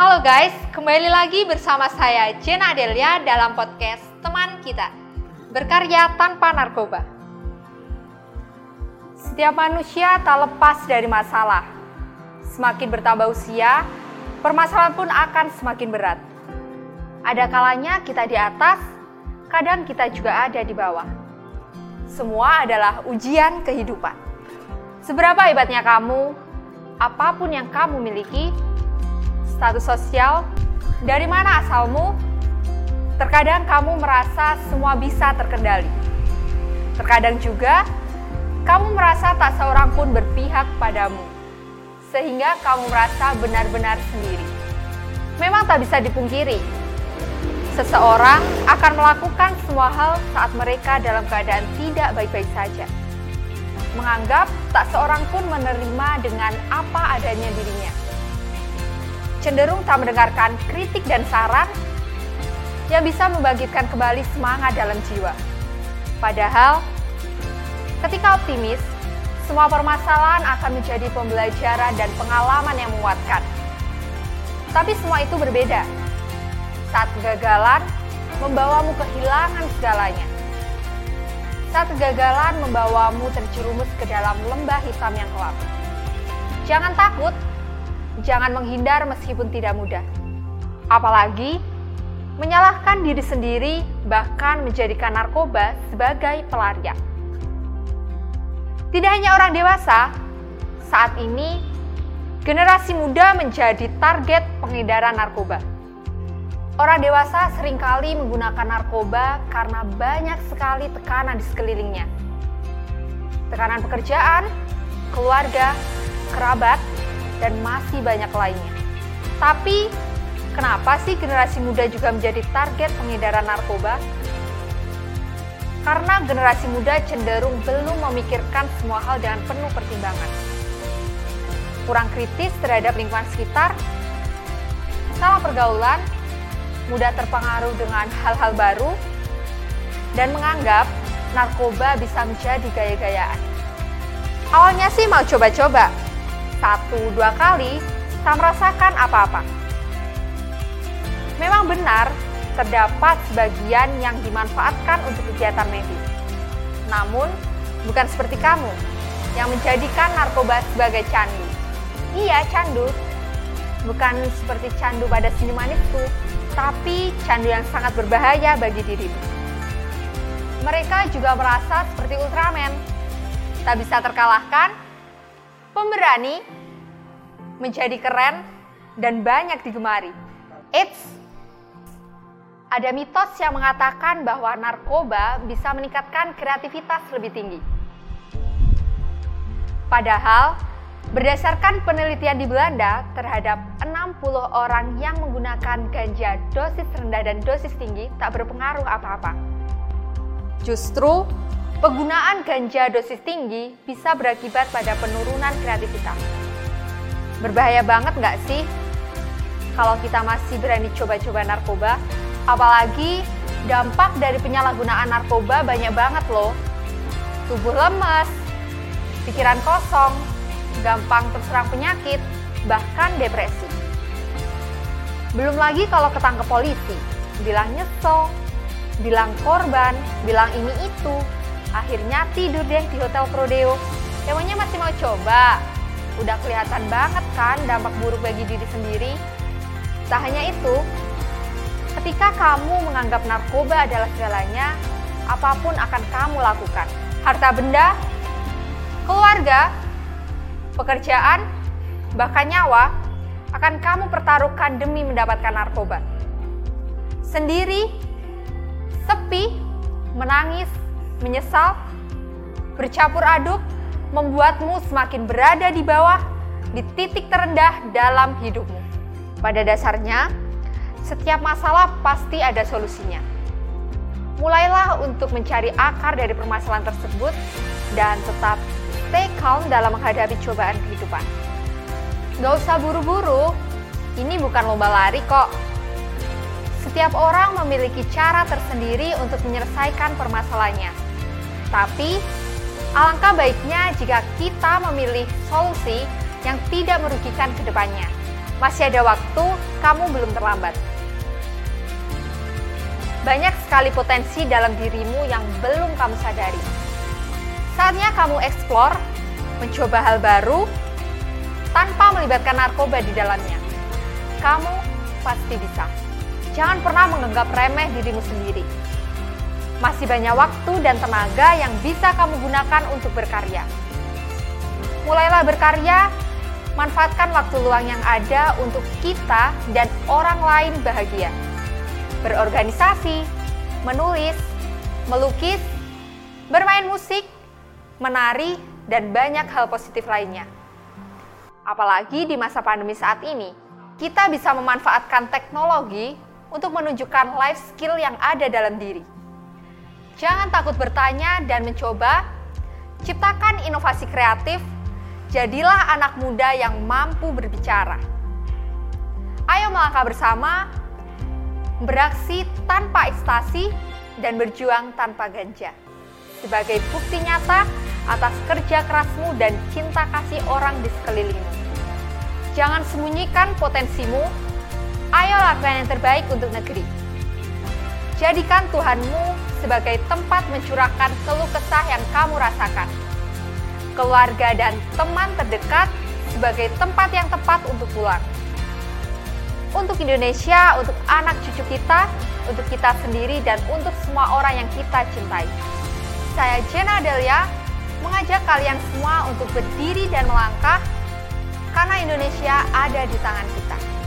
Halo guys, kembali lagi bersama saya Jenna Adelia dalam podcast Teman Kita. Berkarya Tanpa Narkoba. Setiap manusia tak lepas dari masalah. Semakin bertambah usia, permasalahan pun akan semakin berat. Ada kalanya kita di atas, kadang kita juga ada di bawah. Semua adalah ujian kehidupan. Seberapa hebatnya kamu, apa pun yang kamu miliki, status sosial, dari mana asalmu, terkadang kamu merasa semua bisa terkendali. Terkadang juga kamu merasa tak seorang pun berpihak padamu, sehingga kamu merasa benar-benar sendiri. Memang tak bisa dipungkiri, seseorang akan melakukan semua hal saat mereka dalam keadaan tidak baik-baik saja. Menganggap tak seorang pun menerima dengan apa adanya dirinya cenderung tak mendengarkan kritik dan saran yang bisa membangkitkan kembali semangat dalam jiwa. Padahal, ketika optimis, semua permasalahan akan menjadi pembelajaran dan pengalaman yang menguatkan. Tapi semua itu berbeda. Saat kegagalan membawamu kehilangan segalanya. Saat kegagalan membawamu terjerumus ke dalam lembah hitam yang kelam. Jangan takut jangan menghindar meskipun tidak mudah. Apalagi menyalahkan diri sendiri, bahkan menjadikan narkoba sebagai pelarian. Tidak hanya orang dewasa, saat ini generasi muda menjadi target pengedaran narkoba. Orang dewasa sering kali menggunakan narkoba karena banyak sekali tekanan di sekelilingnya. Tekanan pekerjaan, keluarga, kerabat, dan masih banyak lainnya. Tapi, kenapa sih generasi muda juga menjadi target pengedaran narkoba? Karena generasi muda cenderung belum memikirkan semua hal dengan penuh pertimbangan. Kurang kritis terhadap lingkungan sekitar, salah pergaulan, mudah terpengaruh dengan hal-hal baru, dan menganggap narkoba bisa menjadi gaya-gayaan. Awalnya sih mau coba-coba, satu dua kali tak merasakan apa-apa. Memang benar, terdapat sebagian yang dimanfaatkan untuk kegiatan medis. Namun, bukan seperti kamu yang menjadikan narkoba sebagai candu. Iya, candu. Bukan seperti candu pada siniman itu, tapi candu yang sangat berbahaya bagi dirimu. Mereka juga merasa seperti Ultraman, tak bisa terkalahkan pemberani, menjadi keren, dan banyak digemari. Eits, ada mitos yang mengatakan bahwa narkoba bisa meningkatkan kreativitas lebih tinggi. Padahal, berdasarkan penelitian di Belanda terhadap 60 orang yang menggunakan ganja dosis rendah dan dosis tinggi tak berpengaruh apa-apa. Justru, Penggunaan ganja dosis tinggi bisa berakibat pada penurunan kreativitas. Berbahaya banget nggak sih kalau kita masih berani coba-coba narkoba? Apalagi dampak dari penyalahgunaan narkoba banyak banget loh. Tubuh lemes, pikiran kosong, gampang terserang penyakit, bahkan depresi. Belum lagi kalau ketangkep polisi, bilang nyesel, bilang korban, bilang ini itu, Akhirnya tidur deh di Hotel Prodeo. Emangnya masih mau coba? Udah kelihatan banget kan dampak buruk bagi diri sendiri. Tak hanya itu, ketika kamu menganggap narkoba adalah segalanya, apa pun akan kamu lakukan. Harta benda, keluarga, pekerjaan, bahkan nyawa akan kamu pertaruhkan demi mendapatkan narkoba. Sendiri, sepi, menangis, menyesal, bercampur aduk, membuatmu semakin berada di bawah, di titik terendah dalam hidupmu. Pada dasarnya, setiap masalah pasti ada solusinya. Mulailah untuk mencari akar dari permasalahan tersebut dan tetap stay calm dalam menghadapi cobaan kehidupan. Gak usah buru-buru, ini bukan lomba lari kok. Setiap orang memiliki cara tersendiri untuk menyelesaikan permasalahannya. Tapi, alangkah baiknya jika kita memilih solusi yang tidak merugikan ke depannya. Masih ada waktu, kamu belum terlambat. Banyak sekali potensi dalam dirimu yang belum kamu sadari. Saatnya kamu eksplor, mencoba hal baru, tanpa melibatkan narkoba di dalamnya. Kamu pasti bisa. Jangan pernah menganggap remeh dirimu sendiri. Masih banyak waktu dan tenaga yang bisa kamu gunakan untuk berkarya. Mulailah berkarya, manfaatkan waktu luang yang ada untuk kita dan orang lain bahagia. Berorganisasi, menulis, melukis, bermain musik, menari, dan banyak hal positif lainnya. Apalagi di masa pandemi saat ini, kita bisa memanfaatkan teknologi untuk menunjukkan life skill yang ada dalam diri. Jangan takut bertanya dan mencoba, ciptakan inovasi kreatif, jadilah anak muda yang mampu berbicara. Ayo melangkah bersama, beraksi tanpa ekstasi, dan berjuang tanpa ganja. Sebagai bukti nyata atas kerja kerasmu dan cinta kasih orang di sekelilingmu. Jangan sembunyikan potensimu, ayo lakukan yang terbaik untuk negeri. Jadikan Tuhanmu sebagai tempat mencurahkan keluh kesah yang kamu rasakan. Keluarga dan teman terdekat sebagai tempat yang tepat untuk pulang. Untuk Indonesia, untuk anak cucu kita, untuk kita sendiri, dan untuk semua orang yang kita cintai. Saya Jenna Delia, mengajak kalian semua untuk berdiri dan melangkah karena Indonesia ada di tangan kita.